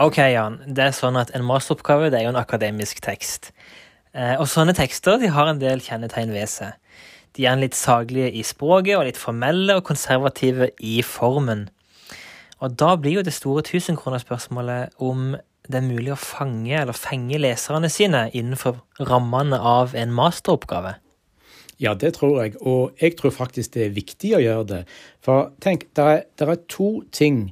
Ok, Jan. Det er sånn at En masteroppgave det er jo en akademisk tekst. Eh, og sånne tekster de har en del kjennetegn ved seg. De er litt saglige i språket og litt formelle og konservative i formen. Og da blir jo det store tusenkronerspørsmålet om det er mulig å fange eller fenge leserne sine innenfor rammene av en masteroppgave. Ja, det tror jeg, og jeg tror faktisk det er viktig å gjøre det. For tenk, det er, er, to ting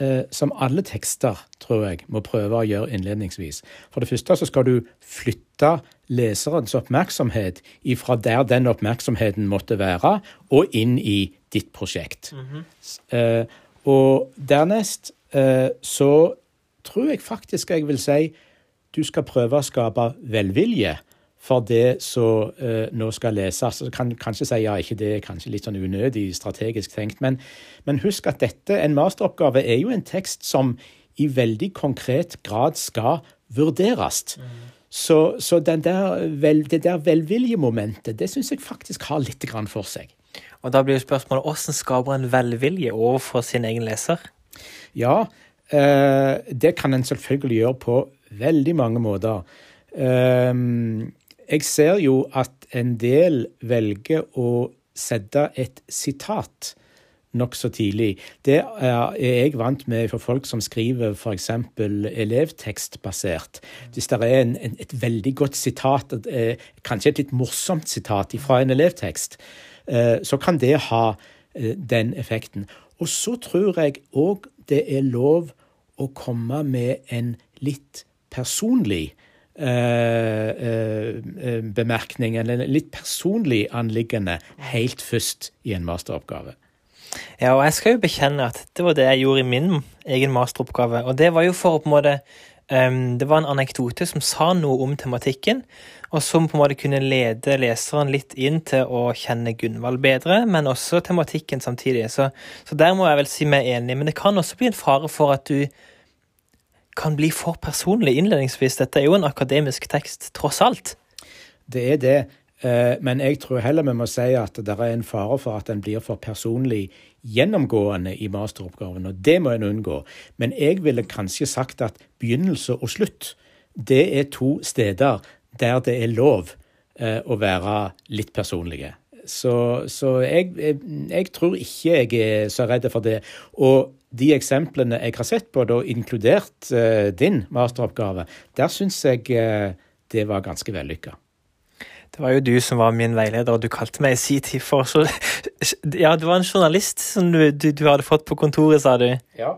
eh, som alle tekster, tror jeg, må prøve å gjøre innledningsvis. For det første så skal du flytte leserens oppmerksomhet ifra der den oppmerksomheten måtte være, og inn i ditt prosjekt. Mm -hmm. eh, og dernest eh, så tror jeg faktisk jeg vil si du skal prøve å skape velvilje for det som eh, nå skal leses. Så kan kanskje si ja, ikke det er kanskje litt sånn unødig strategisk tenkt, men, men, husk at dette, en masteroppgave, er jo en tekst som i veldig konkret grad skal vurderes. Mm. Så, så der vel, det der velviljemomentet, det syns jeg faktisk har litt for seg. Og da blir jo spørsmålet hvordan skaper en velvilje overfor sin egen leser? Ja, eh, det kan en selvfølgelig gjøre på veldig mange måter. Um, jeg ser jo at en del velger å sette et sitat nokså tidlig. Det er jeg vant med for folk som skriver f.eks. elevtekstbasert. Hvis det er en, et veldig godt sitat, eh, kanskje et litt morsomt sitat fra en elevtekst, eh, så kan det ha eh, den effekten. Og så tror jeg òg det er lov å komme med en litt personlig bemerkning, eller litt personlig anliggende, helt først i en masteroppgave. Ja, og jeg skal jo bekjenne at det var det jeg gjorde i min egen masteroppgave. Og det var jo for å på en måte um, Det var en anekdote som sa noe om tematikken, og som på en måte kunne lede leseren litt inn til å kjenne Gunvald bedre, men også tematikken samtidig. Så, så der må jeg vel si meg enig. Men det kan også bli en fare for at du kan bli for personlig innledningsvis. Dette er jo en akademisk tekst, tross alt. Det er det, eh, men jeg tror heller vi må si at det er en fare for at den blir for personlig gjennomgående i masteroppgaven, og det må en unngå. Men jeg ville kanskje sagt at begynnelse og slutt, det er to steder der det er lov eh, å være litt personlige. Så, så jeg, jeg, jeg, tror ikke jeg er så redd for det. Og de eksemplene jeg har sett på, da inkludert eh, din masteroppgave, der syns jeg eh, det var ganske vellykka. Det var jo du som var min veileder, og du kalte meg i sin tid for så Ja, du var en journalist som du, du, du, hadde fått på kontoret, sa du. Ja.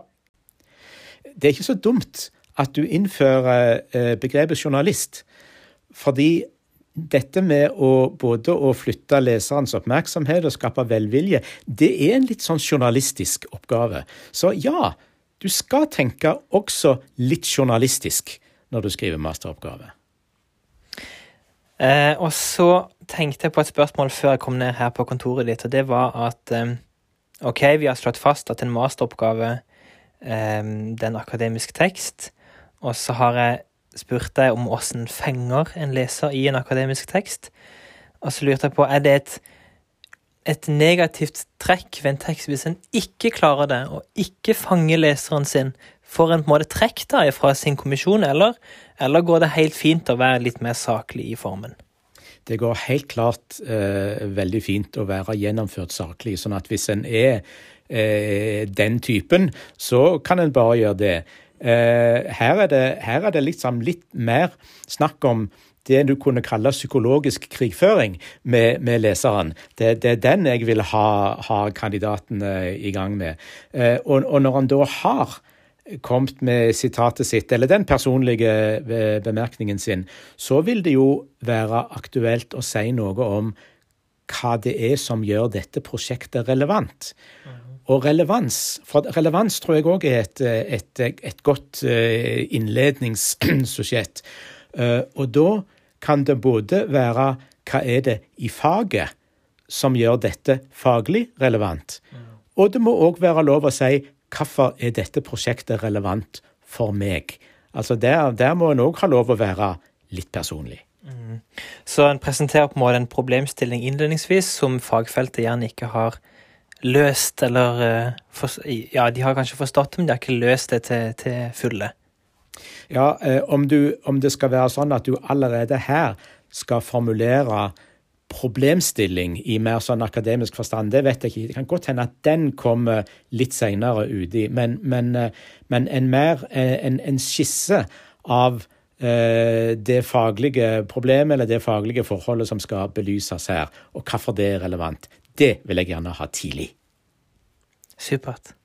Det er ikke så dumt at du innfører eh, begrepet journalist, fordi dette med å både å flytte leserens oppmerksomhet og skape velvilje, det er en litt sånn journalistisk oppgave. Så ja, du skal tenke også litt journalistisk når du skriver masteroppgave. Eh, og så tenkte jeg på et spørsmål før jeg kom ned her på kontoret ditt, og det var at eh, OK, vi har slått fast at en masteroppgave eh, det er en akademisk tekst, og så har jeg spurte jeg om åssen fenger en leser i en akademisk tekst. Og så lurte jeg på er det et, et negativt trekk ved en tekst hvis en ikke klarer det, og ikke fanger leseren sin. Får en på en måte trekk da fra sin kommisjon, eller, eller går det helt fint å være litt mer saklig i formen? Det går helt klart eh, veldig fint å være gjennomført saklig. sånn at hvis en er eh, den typen, så kan en bare gjøre det. Eh, her er det, her er det liksom litt mer snakk om det du kunne kalle psykologisk krigføring med, med leseren. Det, det, er den jeg vil ha, ha kandidatene i gang med. Eh, og, og, når han da har kommet med sitatet sitt, eller den personlige bemerkningen sin, så vil det jo være aktuelt å si noe om hva det er som gjør dette prosjektet relevant. Og relevans, for relevans tror jeg òg er et, et, et, godt eh, innledningssujett. Eh, og da kan det både være hva er det i faget som gjør dette faglig relevant, og det må òg være lov å si hvorfor er dette prosjektet relevant for meg. Altså Der, der må en òg ha lov å være litt personlig. Så en presenterer på en måte en problemstilling innledningsvis som fagfeltet gjerne ikke har løst, eller eh, Ja, de har kanskje forstått det, men de har ikke løst det til, til fulle. Ja, eh, om, du, om det skal være sånn at du allerede her skal formulere problemstilling i mer sånn akademisk forstand, det vet jeg ikke. Det kan godt hende at den kommer litt seinere uti, men, men, eh, men, en mer en, en skisse av det faglige problemet eller det faglige forholdet som skal belyses her, og hvorfor det er relevant, det vil jeg gjerne ha tidlig. Supert.